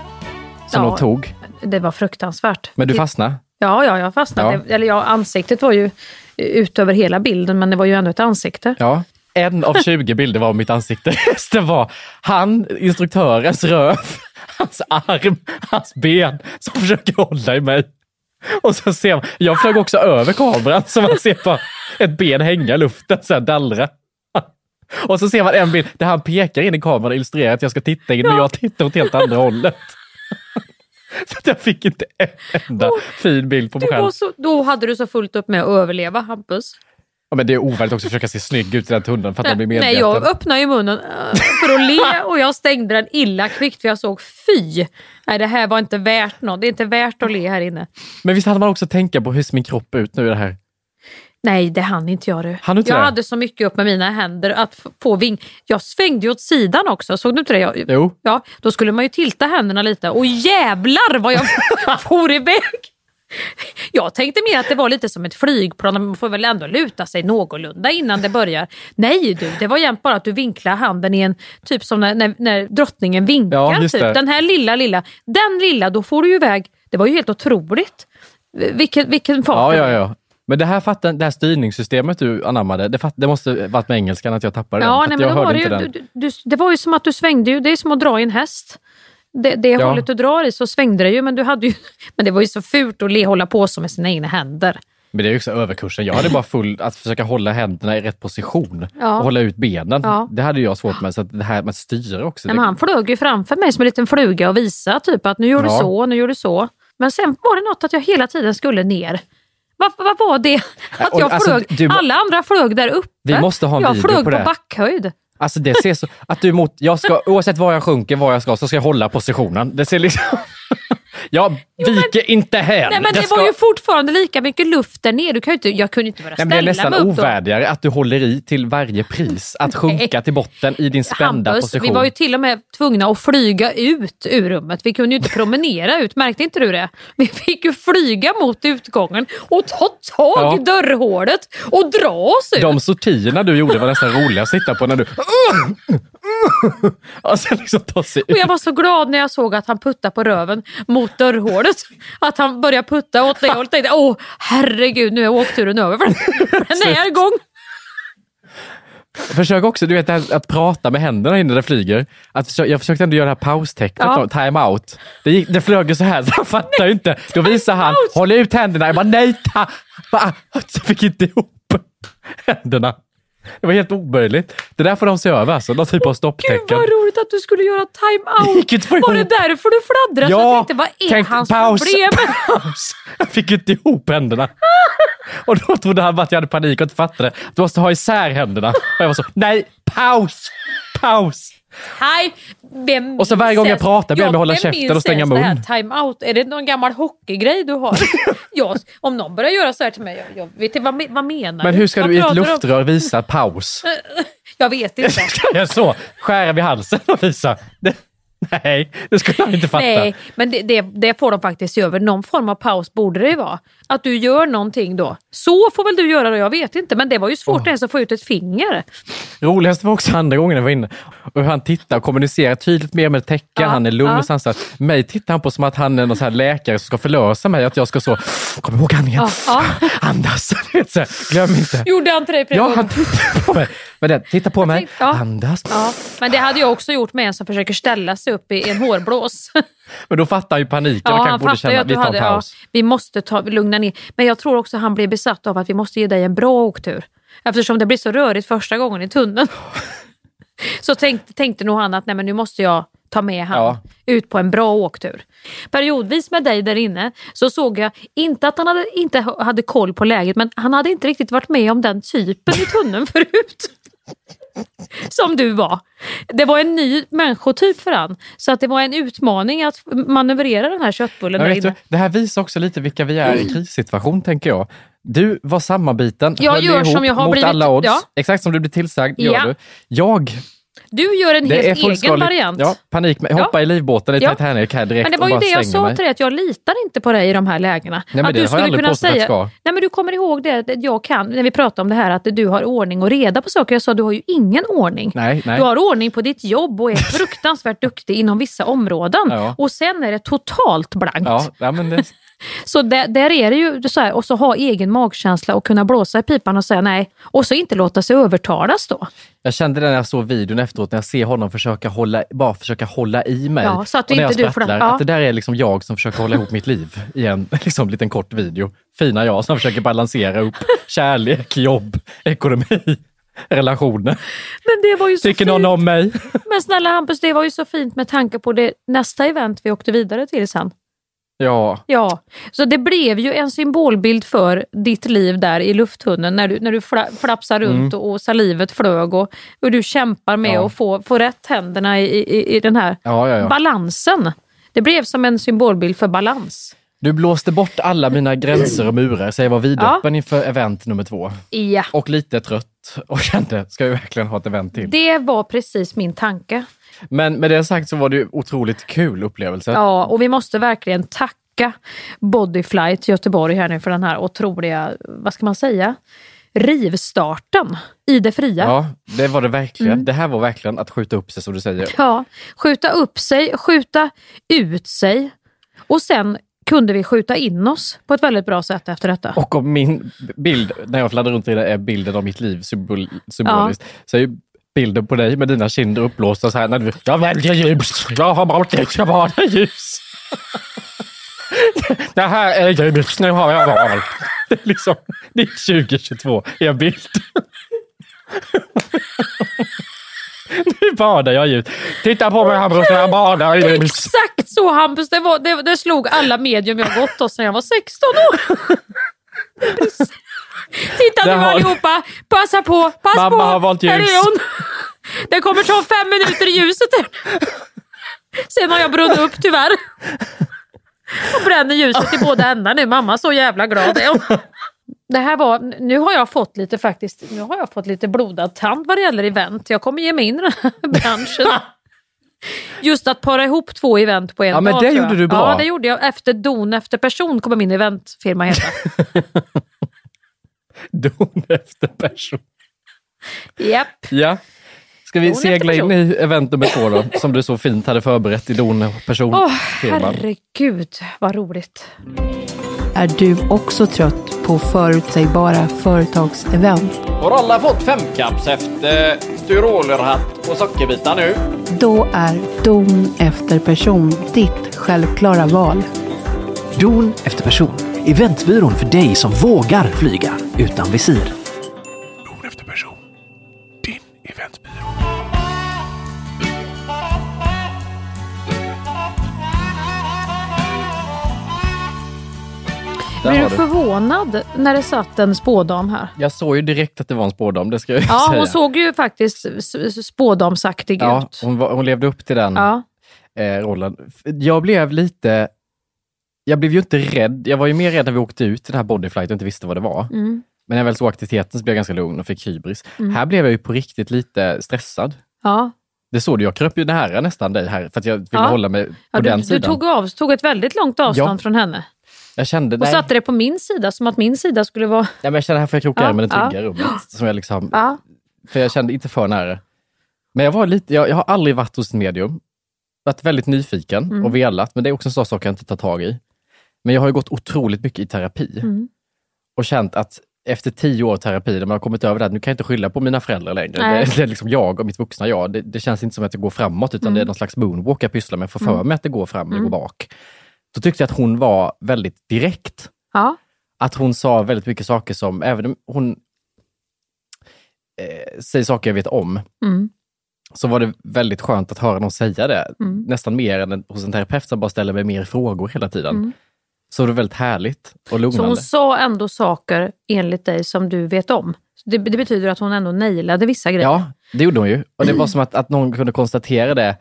Som Ja. de tog? Det var fruktansvärt. Men du Det- fastnade? Ja, ja, jag fastnade. Ja. Eller ja, ansiktet var ju ut över hela bilden, men det var ju ändå ett ansikte. Ja. En av 20 bilder var mitt ansikte. *laughs* Resten var han, instruktörens röv, hans arm, hans ben som försöker hålla i mig. Och så ser man, jag flög också över kameran så man ser bara ett ben hänga i luften, så här dallra. Och så ser man en bild där han pekar in i kameran och illustrerar att jag ska titta in, men jag tittar åt helt andra hållet. *laughs* Så att jag fick inte en enda fin bild på mig själv. så, då hade du så fullt upp med att överleva, Hampus. Ja, men det är ovärdigt också att försöka se snygg ut i den tunneln för att man blir Nej, medveten. jag öppnade ju munnen äh, för att le *laughs* och jag stängde den illa kvickt för jag såg fy. Nej, det här var inte värt något. Det är inte värt att le här inne. Men visst hade man också tänka på hur ser min kropp ut nu i det här? Nej, det hann inte jag du. Jag det? hade så mycket upp med mina händer att få ving. Jag svängde ju åt sidan också, såg du inte det? Jag, Jo. Ja, då skulle man ju tilta händerna lite och jävlar vad jag *laughs* for iväg. Jag tänkte mer att det var lite som ett flygplan, man får väl ändå luta sig någorlunda innan det börjar. Nej du, det var jämt bara att du vinklar handen i en, typ som när, när, när drottningen vinkar. Ja, typ. Den här lilla, lilla, den lilla, då får du ju iväg. Det var ju helt otroligt. Vilken, vilken fart. Ja, ja, ja. Men det här, fatten, det här styrningssystemet du anammade, det, fatt, det måste varit med engelskan att jag tappade Ja, den. nej, jag det, hörde ju, inte du, den. du, det var ju som att du svängde ju. Det är som att dra i en häst. Det, det Ja. hållet du drar i så svängde det ju men, du hade ju, *laughs* men det var ju så fult att le, hålla på så med sina egna händer. Men det är ju också överkursen. Jag hade bara full att försöka hålla händerna i rätt position Ja. och hålla ut benen. Ja. Det hade jag svårt med. Så att det här med att styra också. Nej, men han flög ju framför mig som en liten fluga och visade typ att nu gör du Ja. så, nu gör du så. Men sen var det något att jag hela tiden skulle ner. Vad, vad var det? Att och jag alltså, flög, du alla andra flög där uppe. Vi måste ha en jag video flög på på det. backhöjd. Alltså det ser så, att du mot, jag ska, oavsett var jag sjunker, var jag ska, så ska jag hålla positionen. Det ser liksom, Jag viker inte här. Nej men det ska- var ju fortfarande lika mycket luft där nere. Du kan inte, jag kunde inte bara Nej, men det är ställa nästan mig upp då. ovärdigare att du håller i till varje pris. Att sjunka till botten i din spända Hampus, position. vi var ju till och med tvungna att flyga ut ur rummet. Vi kunde ju inte promenera ut, märkte inte du det? Vi fick ju flyga mot utgången och ta tag Ja. i dörrhålet och dra oss ut. De sortierna du gjorde var nästan roliga att sitta på när du... *laughs* Alltså liksom ta sig Och jag ut. var så glad när jag såg att han puttade på röven mot dörrhålet. Att han började putta åt det hållet. Tänkte, åh herregud nu är åkturen över *laughs* den är igång. Försök också, du vet, det här att prata med händerna innan det flyger. Att försö- jag försökte ändå göra det här paustecknet, Ja. då, time out. Det, gick, det flög ju så här, så han fattar ju inte. Då visar han, håll ut händerna. Jag bara, nej, ta. Jag fick inte ihop händerna. Det var helt omöjligt. Det där får de se över, alltså. Någon typ av Gud stopptecken. vad roligt att du skulle göra time gick inte out. få ihop. Var det därför du fladdrade? så jag tänkte, vad är tänk, hans paus, problem? *laughs* Paus. Jag fick inte ihop händerna. *laughs* Och då trodde han bara att jag hade panik och inte fattade. Du måste ha isär händerna. Och jag var så, nej, paus, paus. Nej, vem Och så varje gång jag pratar ber jag mig hålla käften och stänga mun. Time out. Är det någon gammal hockeygrej du har? *laughs* jag, om någon börjar göra så här till mig, jag, jag vet inte, vad, vad menar Men hur ska Vad du i ett om? luftrör visa paus? *laughs* Jag vet inte. *laughs* Så? Skära vid halsen och visa? *laughs* Nej, det skulle han inte fatta. Nej, men det, det, det får de faktiskt se över. Någon form av paus borde det ju vara. Att du gör någonting då. Så får väl du göra det, jag vet inte. Men det var ju svårt ens att få ut ett finger. Roligast var också andra gången jag var inne och hur han tittar och kommunicerar tydligt mer med tecken. Ja, han är lugn ja. och sansad. Mig tittar han på som att han är någon här läkare som ska förlösa mig. Att jag ska så, kom ihåg andningen, Ja, ja. *laughs* andas. *laughs* Glöm inte. Gjorde han till dig Ja, han tittar på mig. Men det, titta på mig, tänkte- ja. andas. ja, men det hade jag också gjort med en som försöker ställa sig upp i en hårblås. *laughs* Men då fattar han ju paniken och Ja, kanske han borde känna, att vi tar en hade, ja, paus. vi måste ta, lugna ner. Men jag tror också han blir besatt av att vi måste ge dig en bra åktur. Eftersom det blir så rörigt första gången i tunneln. *laughs* så tänkte, tänkte nog han att nej, men nu måste jag ta med han Ja. ut på en bra åktur. Periodvis med dig där inne så såg jag inte att han hade, inte hade koll på läget men han hade inte riktigt varit med om den typen i tunneln *laughs* förut. *laughs* Som du var. Det var en ny människotyp för han. Så att det var en utmaning att manövrera den här köttbullen där inne. det här visar också lite vilka vi är i krissituation, tänker jag. Du var sammanbiten, Jag höll gör ihop som jag har mot blivit- alla odds. ja. Exakt som du blir tillsagd, gör Ja. du. Jag, Du gör en det helt egen variant. Ja, panik med, hoppa i livbåten i Ja. Titanic här direkt Men det var ju det jag sa mig. till dig, att jag litar inte på dig i de här lägena. men att påstått att jag ska. Nej men du kommer ihåg det, jag kan, när vi pratade om det här att du har ordning och reda på saker. Jag sa du har ju ingen ordning. Nej, nej. Du har ordning på ditt jobb och är fruktansvärt *laughs* duktig inom vissa områden. Ja. Och sen är det totalt blankt. Ja, ja, men det, Så där, där är det ju så här, och så ha egen magkänsla och kunna blåsa i pipan och säga nej. Och så inte låta sig övertalas då. jag kände det när jag såg videon efteråt, när jag ser honom försöka hålla, bara försöka hålla i mig. Ja, så att och när jag du sprattlar, ja. att det där är liksom jag som försöker hålla ihop mitt liv i en *laughs* liksom, liten kort video. Fina jag som försöker balansera upp *laughs* kärlek, jobb, ekonomi, relationer. Men det var ju så Tycker fint. någon om mig? Men snälla Hampus, det var ju så fint med tanke på det nästa event vi åkte vidare till sen. Ja, Ja, så det blev ju en symbolbild för ditt liv där i lufttunneln när du, när du fla, flapsar runt och, och salivet flög och, och du kämpar med Mm. Ja. att få, få rätt händerna i, i, i den här ja. balansen. Det blev som en symbolbild för balans. Du blåste bort alla mina gränser och murar så jag var vidöppen inför event nummer två. Ja, Och lite trött och kände, ska vi verkligen ha ett event till? det var precis min tanke. Men med det sagt så var det ju otroligt kul upplevelse. Ja, och vi måste verkligen tacka Bodyflight Göteborg här nu för den här otroliga, vad ska man säga, rivstarten i det fria. Ja, det var det verkligen. Mm. Det här var verkligen att skjuta upp sig som du säger. Ja, skjuta upp sig, skjuta ut sig och sen kunde vi skjuta in oss på ett väldigt bra sätt efter detta. Och om min bild, när jag fladdrar runt i det, är bilden av mitt liv symbol, symboliskt, så är ju bilden på dig med dina kinder uppblåsta så här när du Jag väljer ljus, jag har valt, jag valde ljus. *laughs* Det här är ljus, nu har jag valt. Det är liksom, det är 2022 i en bild. *laughs* Nu badar jag ljus. Titta på mig Hampus, jag badar i ljus. Exakt så Hampus, det, var, det, det slog alla medium jag gått hos sedan jag var 16 år. Titta Det nu har- allihopa, passa på, pass Mamma på. har valt Här ljus. är hon. Det kommer ta fem minuter i ljuset. här. Sen har jag brunnit upp tyvärr. Och bränner ljuset i båda ändar nu. Mamma så jävla glad är hon. Det här var, nu har jag fått lite faktiskt, nu har jag fått lite blodad tand vad det gäller event. Jag kommer ge mig in i den här *laughs* branschen. *laughs* Just att para ihop två event på en Ja, men dag. det gjorde du bra. Ja, det gjorde jag. Efter don efter person kommer min eventfirma heta. *laughs* Don efter person. Japp. Ja. Ska vi Don segla in i event nummer två då, som du så fint hade förberett i Don person Åh, firman. herregud vad roligt. Är du också trött på förutsägbara företagsevent? Har alla fått femkappshäfte, eh, tyrolerhatt och sockerbitar nu? Då är Don efter person ditt självklara val. Don efter person. Eventbyrån för dig som vågar flyga utan visir. Där har du förvånad när det satt en spådam här? Jag såg ju direkt att det var en spådam, det ska jag Ja, säga. hon såg ju faktiskt spådamsaktig ja, ut. hon, var, hon levde upp till den Ja. eh, rollen. Jag blev lite... Jag blev ju inte rädd. Jag var ju mer rädd när vi åkte ut till den här bodyflight och inte visste vad det var. Mm. Men när jag väl såg aktiviteten så blev jag ganska lugn och fick hybris. Mm. Här blev jag ju på riktigt lite stressad. Ja. Det såg du, jag kröp ju nära nästan dig här för att jag ville Ja. hålla mig på Ja, den du, du sidan. tog, av, tog ett väldigt långt avstånd Ja. från henne. Jag kände, Och nej, satte det på min sida, som att min sida skulle vara... ja, men jag kände här får jag kroka Ja, i ja. trygga rummet. Som jag liksom, Ja. För jag kände inte för nära. Men jag var lite, jag, jag har aldrig varit hos ett medium. Varit väldigt nyfiken Mm. och velat, men det är också en sån sak jag inte tar tag i. Men jag har ju gått otroligt mycket i terapi Mm. och känt att efter tio år terapi, när man har kommit över det, att nu kan jag inte skylla på mina föräldrar längre. Nej. Det, det är liksom jag och mitt vuxna jag. Det, det känns inte som att jag går framåt, utan Mm. det är någon slags moonwalk jag pysslar med. Får för Mm. mig att det går fram Mm. går bak. Då tyckte jag att hon var väldigt direkt. Ja. Att hon sa väldigt mycket saker som, även om hon eh, säger saker jag vet om, Mm. så var det väldigt skönt att höra någon säga det. Mm. Nästan mer än hos en terapeut som bara ställer mig mer frågor hela tiden. Mm. Så det var väldigt härligt och Så lugnande. hon sa ändå saker enligt dig som du vet om. Det, det betyder att hon ändå nailade vissa grejer. Ja, det gjorde hon ju. Och det var som att, att någon kunde konstatera det.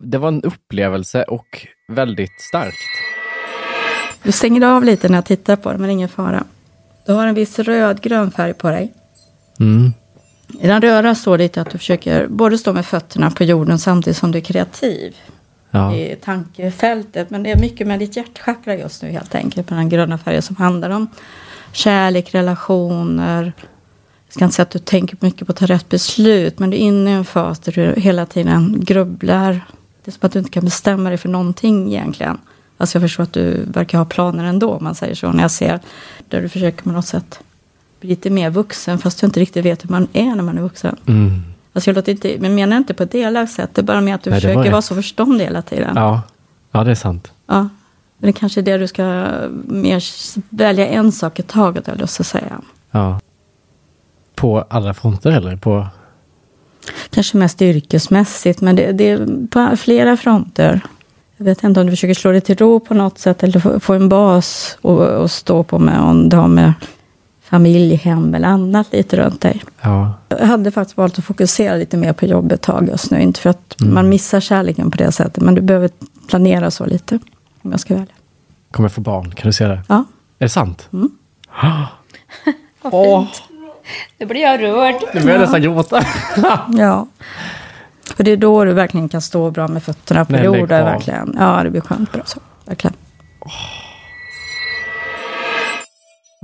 Det var en upplevelse och väldigt starkt. Du stänger av lite när jag tittar på det, men ingen fara. Du har en viss rödgrön färg på dig. Mm. I den röda står det lite att du försöker både stå med fötterna på jorden samtidigt som du är kreativ Ja. i tankefältet. Men det är mycket med ditt hjärtchakra just nu helt enkelt, med den gröna färgen som handlar om kärlek, relationer. Jag ska inte säga att du tänker mycket på att ta rätt beslut, men du är inne i en fas där du hela tiden grubblar. Det är som att du inte kan bestämma dig för någonting egentligen. Alltså jag förstår att du verkar ha planer ändå, om man säger så, när jag ser där du försöker på något sätt bli lite mer vuxen, fast du inte riktigt vet hur man är när man är vuxen. Mm. Alltså jag låter inte, men menar inte på ett elakt sätt, det är bara med att du Nej, försöker vara så förståndig hela tiden. Ja. ja, det är sant. Ja. Men det kanske är det du ska mer välja en sak i taget, lust att säga. Ja. På alla fronter eller? På... Kanske mest yrkesmässigt, men det, det är på flera fronter. Jag vet inte om du försöker slå dig till ro på något sätt, eller få, få en bas och, och stå på med, om du har med familj, hem eller annat lite runt dig. Ja. Jag hade faktiskt valt att fokusera lite mer på jobbet ett tag just nu. Inte för att Mm. man missar kärleken på det sättet, men du behöver planera så lite. Om jag ska välja. Kommer jag få barn? Kan du se det? Ja. Är det sant? Mm. *gasps* Vad Åh. fint. Nu blir jag rörd. Nu börjar jag nästan gråta. Ja. För det är då du verkligen kan stå bra med fötterna på Nej, jorden. Verkligen. Ja, det blir skönt bra så. Verkligen.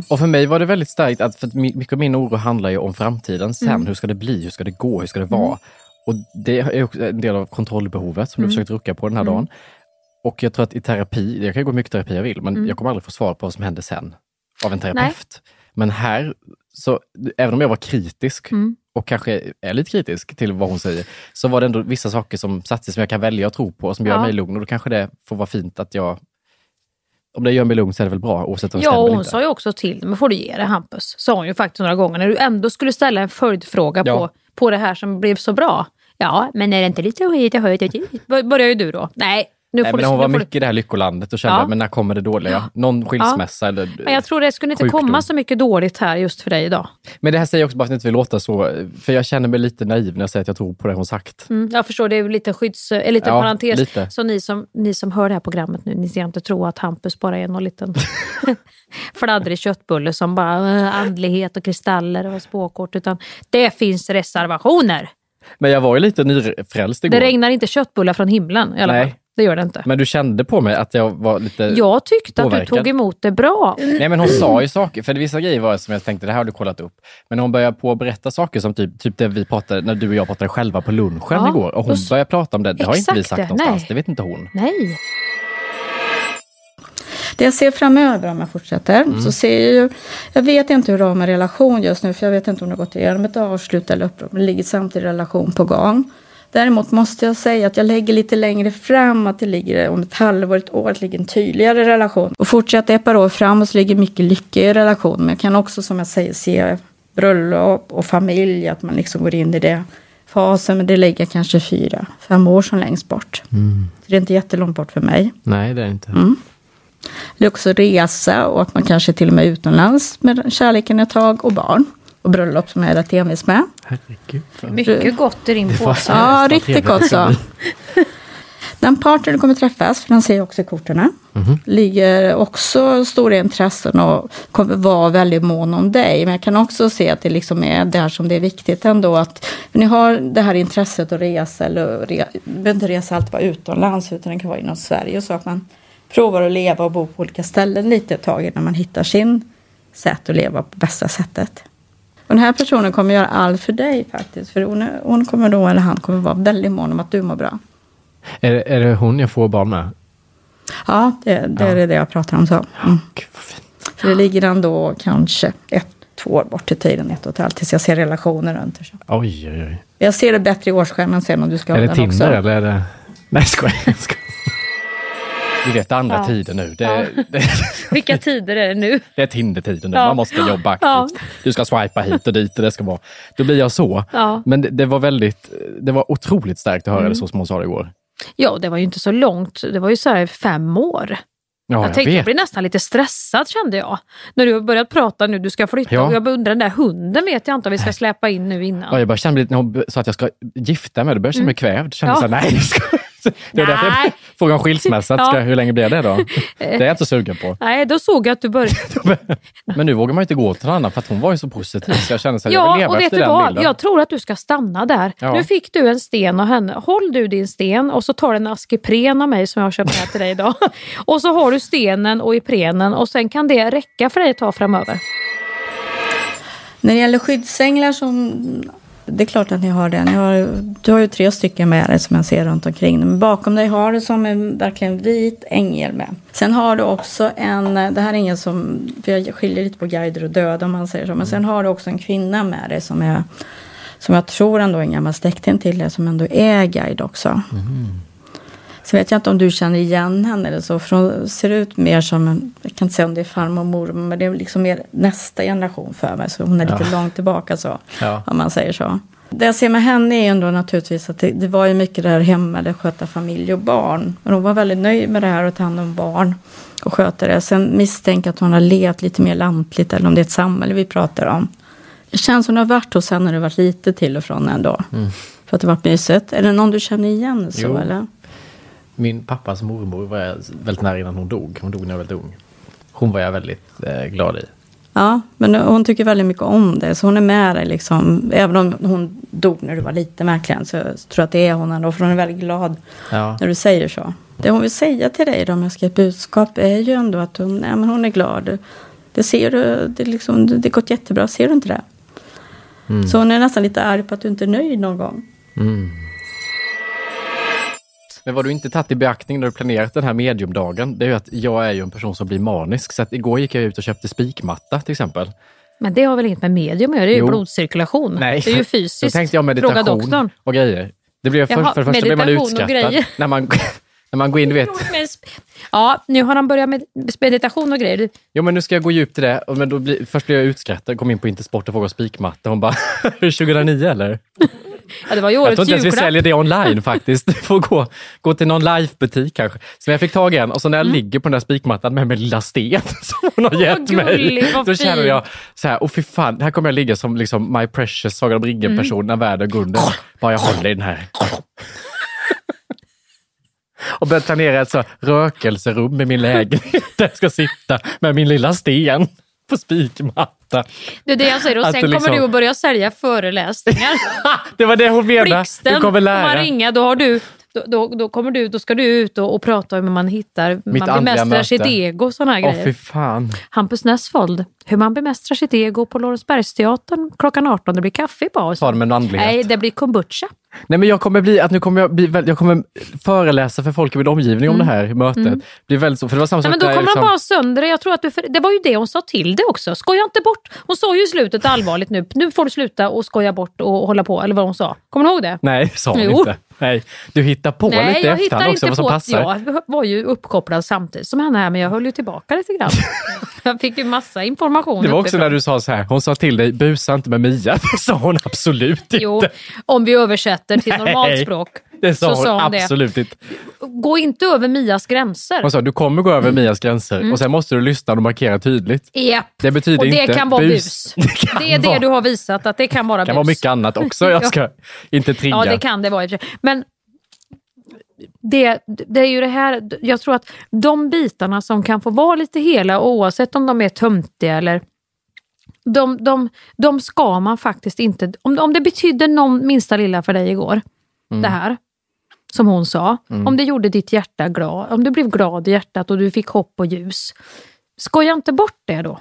Och för mig var det väldigt starkt att för mycket av min oro handlar ju om framtiden sen. Mm. Hur ska det bli? Hur ska det gå? Hur ska det vara? Och det är också en del av kontrollbehovet som Mm. du försökt rucka på den här Mm. dagen. Och jag tror att i terapi, jag kan gå mycket terapi jag vill, men Mm. jag kommer aldrig få svar på vad som hände sen av en terapeut. Men här, så även om jag var kritisk Mm. och kanske är lite kritisk till vad hon säger, så var det ändå vissa saker som satte sig som jag kan välja att tro på och som gör Ja. mig lugn. Och då kanske det får vara fint att jag om det gör mig lugn så är det väl bra oavsett om det Ja, stämmer eller hon inte. sa ju också till men får du ge det Hampus? Sa hon ju faktiskt några gånger. När du ändå skulle ställa en följdfråga Ja. på, på det här som blev så bra. Ja, men är det inte lite höjt och höjt? Börjar ju du då. Nej, Nu Nej, men hon var mycket i det här lyckolandet och kände, Ja. men när kommer det dåliga? Någon skilsmässa eller Men jag tror det skulle inte sjukdom. komma så mycket dåligt här just för dig idag. Men det här säger jag också bara för att jag inte vill låta så, för jag känner mig lite naiv när jag säger att jag tror på det hon sagt. Mm, jag förstår, det är lite skydds... En liten Ja, parentes. lite. Så ni som, ni som hör det här programmet nu, ni ska inte tro att Hampus bara är någon liten *laughs* fladdrig köttbulle som bara äh, andlighet och kristaller och spåkort. Utan det finns reservationer. Men jag var ju lite nyfrälst igår. Det regnar inte köttbullar från himlen i alla Nej. fall. Det gör det inte. Men du kände på mig att jag var lite Jag tyckte att du påverkad. tog emot det bra. Nej men hon sa ju saker, för vissa grejer var som jag tänkte, det här har du kollat upp. Men hon började på att berätta saker som typ, typ det vi pratade, när du och jag pratade själva på lunchen Ja, igår. Och hon och började prata om det, det har inte vi sagt det, någonstans, nej. det vet inte hon. Nej. Det jag ser framöver om jag fortsätter, Mm. så ser jag ju, jag vet inte hur det har med relation just nu, för jag vet inte om det har gått igenom ett avslut eller uppbrott, men det ligger samtidigt relation på gång. Däremot måste jag säga att jag lägger lite längre fram, att det ligger om ett halvår, ett år, att ligger en tydligare relation. Och fortsätter ett par år framåt så ligger mycket lycka i relation, men jag kan också som jag säger se bröllop och familj, att man liksom går in i det fasen, men det ligger kanske fyra, fem år som längst bort. Så det är inte jättelångt bort för mig. Nej, det är det inte. Mm. Det är också resa och att man kanske till och med är utomlands med kärleken ett tag och barn. Och bröllop som jag är rätt envis med. Herregud. Mycket gott i din påse. Ja, riktigt gott så. att *laughs* Den partner du kommer träffas, för den ser jag också i korten, Mhm. ligger också stora intressen och kommer vara väldigt mån om dig. Men jag kan också se att det liksom är där som det är viktigt ändå att ni har det här intresset att resa, eller re, behöver inte resa allt vara utomlands utan det kan vara inom Sverige så att man provar att leva och bo på olika ställen lite ett tag innan man hittar sin sätt att leva på bästa sättet. Och den här personen kommer göra allt för dig faktiskt. För hon, hon kommer då, eller han kommer vara väldigt mån om att du mår bra. Är, det- är det hon jag får barn med? Ja, det, det är det jag pratar om så. Mm. För det ligger ändå kanske ett, två år bort i tiden, ett och ett halvt, tills jag ser relationer runt. Så. Oj, oj, oj. Jag ser det bättre i årsstjärnan sen om du ska ha den också. Tinder eller är det... Nej, jag skojar. jag skojar. Vi vet andra Ja. tider nu. Det, Ja. det, *laughs* Vilka tider är det nu? det är Tinder-tiden nu. Ja. Man måste jobba aktivt. Du ska swipa hit och dit och det ska vara... Då blir jag så. Men det, det var väldigt... Det var otroligt starkt att höra Mm. det så som hon sa det igår. Ja, det var ju inte så långt. Det var ju så här fem år. Ja, jag jag, tänkte, jag blir nästan lite stressad kände jag. När du har börjat prata nu, du ska flytta. Ja. Och jag undrar, den där hunden vet jag inte om vi ska släppa in nu innan. Ja, jag började känna lite, när hon sa att jag ska gifta mig, då började jag känna mig kvävd. Kände Ja. så här, nej, ska det är därför jag *laughs* frågar om skilsmässa. att Ja. Ska, hur länge blir det då? *laughs* Det är jag inte sugen på. Nej, då såg jag att du började... *laughs* Men nu vågar man ju inte gå till någon annan för att hon var ju så positiv. Så jag kände så här, jag vill Ja, leva och vet efter du den vad? bilden. Jag tror att du ska stanna där. Ja. Nu fick du en sten av henne. Håll du din sten och så tar du en ask Ipren av mig som jag har köpt här till dig idag. och så har du stenen och Iprenen och sen kan det räcka för dig ett tag framöver. När det gäller skyddsänglar som... Det är klart att ni har det. Ni har, du har ju tre stycken med dig som jag ser runt omkring. Men bakom dig har du som en verkligen vit ängel med. Sen har du också en... Det här är ingen som... För jag skiljer lite på guider och döda om man säger så. Men sen har du också en kvinna med dig som är... Som jag tror ändå är en gammal släkting till dig som ändå är guide också. Mm. Så vet jag inte om du känner igen henne eller så. För hon ser ut mer som en, jag kan inte säga om det är farmor och mormor, men det är liksom mer nästa generation för mig. Så hon är lite Ja. långt tillbaka så, Ja. om man säger så. Det jag ser med henne är ändå naturligtvis att det, det var ju mycket det här hemma, det sköta familj och barn. Men hon var väldigt nöjd med det här att ta hand om barn och sköta det. Sen misstänker jag att hon har levt lite mer lantligt, eller om det är ett samhälle vi pratar om. Det känns som du har varit hos henne när du varit lite till och från ändå. Mm. För att det varit mysigt. Är det någon du känner igen så Jo. eller? Min pappas mormor var jag väldigt nära innan hon dog. Hon dog när jag var väldigt ung. Hon var jag väldigt eh, glad i. Ja, men hon tycker väldigt mycket om det. Så hon är med dig liksom. Även om hon dog när du var liten verkligen. Så jag tror att det är hon ändå. För hon är väldigt glad Ja. när du säger så. Det hon vill säga till dig då, om jag ska ge ett budskap. Är ju ändå att hon, nej, men hon är glad. Det ser du. Det, liksom, det gått jättebra. Ser du inte det? Mm. Så hon är nästan lite arg på att du inte är nöjd någon gång. Mm. Men vad du inte tagit i beaktning när du planerat den här mediumdagen, det är ju att jag är ju en person som blir manisk. Så att igår gick jag ut och köpte spikmatta till exempel. Men det har väl inget med medium att göra? Det är ju Jo. blodcirkulation. Nej, det är ju fysiskt. Då tänkte jag Fråga meditation doktorn. och grejer. Det blir för, Jaha, för det första blir man utskrattad. När man, *laughs* när man går in, du vet. Ja, nu har han börjat med meditation och grejer. Jo men nu ska jag gå djupt i det. Men då blir, först blir jag utskrattad, kom in på Intersport och frågade om spikmatta. Hon bara, *laughs* är det 2009 eller? Ja, det var ju Jag årets tror inte ens vi julklapp. säljer det online faktiskt. Du får gå, gå till någon livebutik kanske. Så jag fick tag i en och så när jag ligger på den där spikmattan med min lilla sten *laughs* som hon har gett mig. gullig, vad Då känner jag så här, och fy fan, här kommer jag ligga som liksom my precious Sagan om ringen-person när världen går under. Bara jag håller i den här. *laughs* och börjar planera ett så rökelserum i min lägenhet där jag ska sitta med min lilla sten på spikmatta. Det är det jag säger. Och Att sen liksom- kommer du att börja sälja föreläsningar. *laughs* Det var det hon menade. Blixten, Du kommer om man lära. ringer, då, har du, då, då, då, kommer du, då ska du ut och, och prata om hur man hittar, Mitt man bemästrar sitt möte. ego och sådana här Åh grejer. fy fan. Hampus Nessvold, hur man bemästrar sitt ego på Lorensbergsteatern klockan 18. Det blir kaffe i paus. Ta det med andlighet. Nej, det blir kombucha. Nej men jag kommer bli, att nu kommer jag bli, jag kommer föreläsa för folk i min omgivning om det här mötet. Mm. Blir väldigt så, för det var samma Nej, men då kommer liksom- de bara sönder. Jag tror att du, det var ju det hon sa till det också. Skoja inte bort. Hon sa ju i slutet allvarligt nu, nu får du sluta och skoja bort och hålla på. Eller vad hon sa. Kommer du ihåg det? Nej, sa hon Jo. inte. Nej, du hittar på Nej, lite jag efterhand också vad som på passar. jag var ju uppkopplad samtidigt som henne här, men jag höll ju tillbaka lite grann. *laughs* jag fick ju massa information Det var också när du sa så här, hon sa till dig, busa inte med Mia. *laughs* Det sa hon absolut inte. Jo, om vi översätter till *laughs* Nej, normalspråk. Det sa så hon, sa hon det. absolut inte. Gå inte över Mias gränser. Hon sa, du kommer gå över Mias gränser Mm. och sen måste du lyssna och markera tydligt. Japp. Det betyder Och det inte kan vara bus. bus. *laughs* Det kan Det är det vara- du har visat, att det kan vara Det kan bus. vara mycket annat också. *laughs* Jag ska inte trigga. Ja, det kan det vara. Men det, det är ju det här, jag tror att de bitarna som kan få vara lite hela, oavsett om de är töntiga eller de, de, de ska man faktiskt inte... Om, om det betydde någon minsta lilla för dig igår, Mm. det här, som hon sa. Mm. Om det gjorde ditt hjärta glad, om du blev glad i hjärtat och du fick hopp och ljus. Skoja inte bort det då.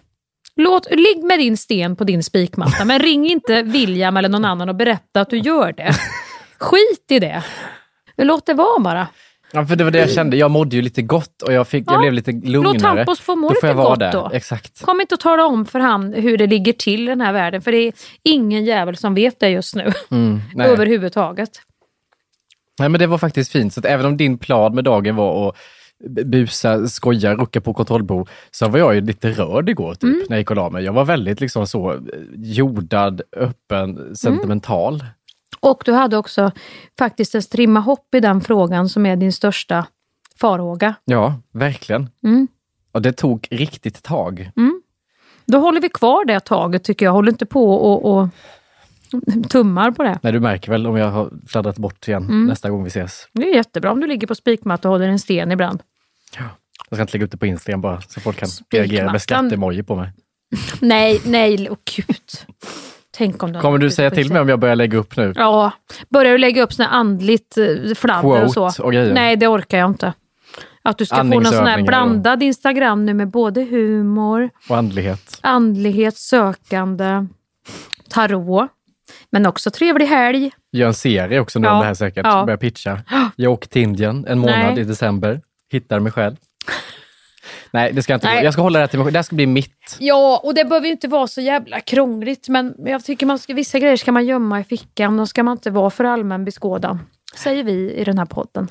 Låt, ligg med din sten på din spikmatta, men ring inte *laughs* William eller någon annan och berätta att du gör det. Skit i det. Låt det vara bara. Ja, för det var det jag kände. Jag mådde ju lite gott och jag, fick, jag Ja. blev lite lugnare. Låt Hampus få må lite jag gott där. då. Exakt. Kom inte och tala om för han hur det ligger till i den här världen, för det är ingen jävel som vet det just nu. Mm. *laughs* Överhuvudtaget. Nej, men det var faktiskt fint. Så även om din plan med dagen var att busa, skoja, rucka på kontrollbehov, så var jag ju lite rörd igår typ, Mm. när jag gick och la mig. Jag var väldigt liksom så eh, jordad, öppen, sentimental. Och du hade också faktiskt en strimma hopp i den frågan som är din största farhåga. Ja, verkligen. Mm. Och det tog riktigt tag. Mm. Då håller vi kvar det taget tycker jag. Håll inte på och, och tummar på det. Nej, du märker väl om jag har fladdrat bort igen Mm. nästa gång vi ses. Det är jättebra om du ligger på spikmatta och håller en sten ibland. Jag ska inte lägga upp det på Instagram bara, så folk kan reagera med skrattemoji på mig. *laughs* Nej, nej, oh, gud. Tänk om du Kommer du säga till mig om jag börjar lägga upp nu? Ja, börjar du lägga upp såna andligt eh, fladder och så? Och grejer. Nej, det orkar jag inte. Att du ska få någon sån här blandad Instagram nu med både humor, Och andlighet. andlighet, sökande, tarot. Men också trevlig helg. Gör en serie också nu Ja, om det här säkert. ja. Börjar pitcha. Jag åker till Indien en månad Nej. i december. Hittar mig själv. Nej, det ska jag inte Nej. Jag ska hålla det här till mig själv. Det här ska bli mitt. Ja, och det behöver ju inte vara så jävla krångligt. Men jag tycker man ska, vissa grejer ska man gömma i fickan. De ska man inte vara för allmän beskådan. Säger vi i den här podden.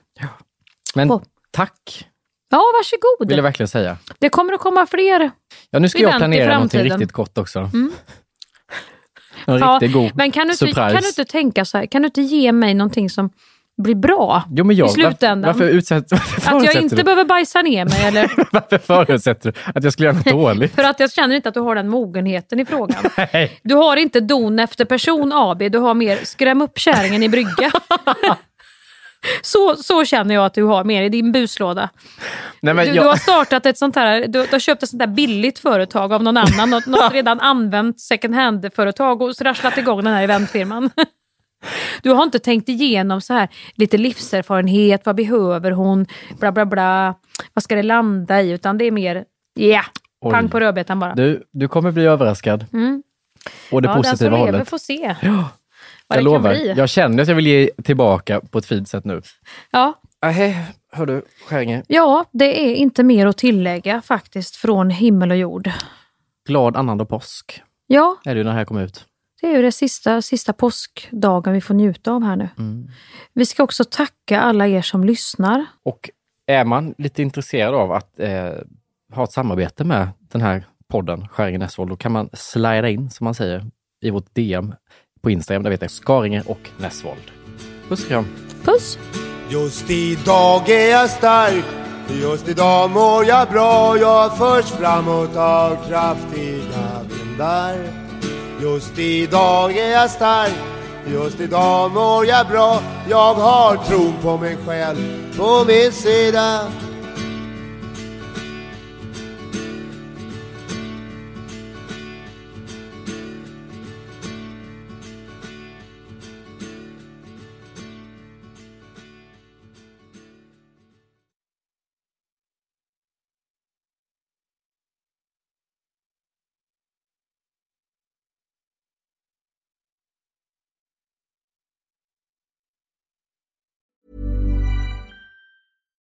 Men Åh. tack, Ja, varsågod. vill jag verkligen säga. Det kommer att komma fler. Ja, nu ska jag planera någonting riktigt gott också. Mm. En Ja, riktigt god Men kan du, inte, surprise. kan du inte tänka så här, kan du inte ge mig någonting som blir bra Jo, men jag, i slutändan? Varför, utsätter, *laughs* varför att jag inte du? behöver bajsa ner mig eller *laughs* Varför förutsätter du att jag skulle göra något *laughs* dåligt? för att jag känner inte att du har den mogenheten i frågan. Nej. Du har inte don efter person AB, du har mer skräm upp kärringen i brygga. Så, så känner jag att du har mer i din buslåda. Nej, du, jag- du har startat ett sånt här, du, du har köpt ett sånt där billigt företag av någon annan, något, något *laughs* redan använt second hand-företag och rasslat igång den här eventfirman. *laughs* Du har inte tänkt igenom så här lite livserfarenhet, vad behöver hon, bla bla bla, vad ska det landa i, utan det är mer, ja, Oj. pang på rödbetan bara. Du, du kommer bli överraskad. Mm. Och det ja, positiva den som lever hållet. får se. Ja, vad jag det kan lovar. bli. Jag känner att jag vill ge tillbaka på ett fint sätt nu. Ja. Nej, hör du, Skäringe. ja, det är inte mer att tillägga faktiskt från himmel och jord. Glad annandag påsk Ja, är det ju när det här kommer ut. det är ju det sista, sista påskdagen vi får njuta av här nu. Mm. Vi ska också tacka alla er som lyssnar. Och är man lite intresserad av att eh, ha ett samarbete med den här podden, Skäringen Näsvold, då kan man slida in, som man säger, i vårt DM på Instagram, där heter jag Skaringe och Näsvold. Puss och kram! Puss! Just idag är jag stark Just idag mår jag bra Jag förs framåt av kraftiga vindar Just idag är jag stark Just idag mår jag bra Jag har tron på mig själv på min sida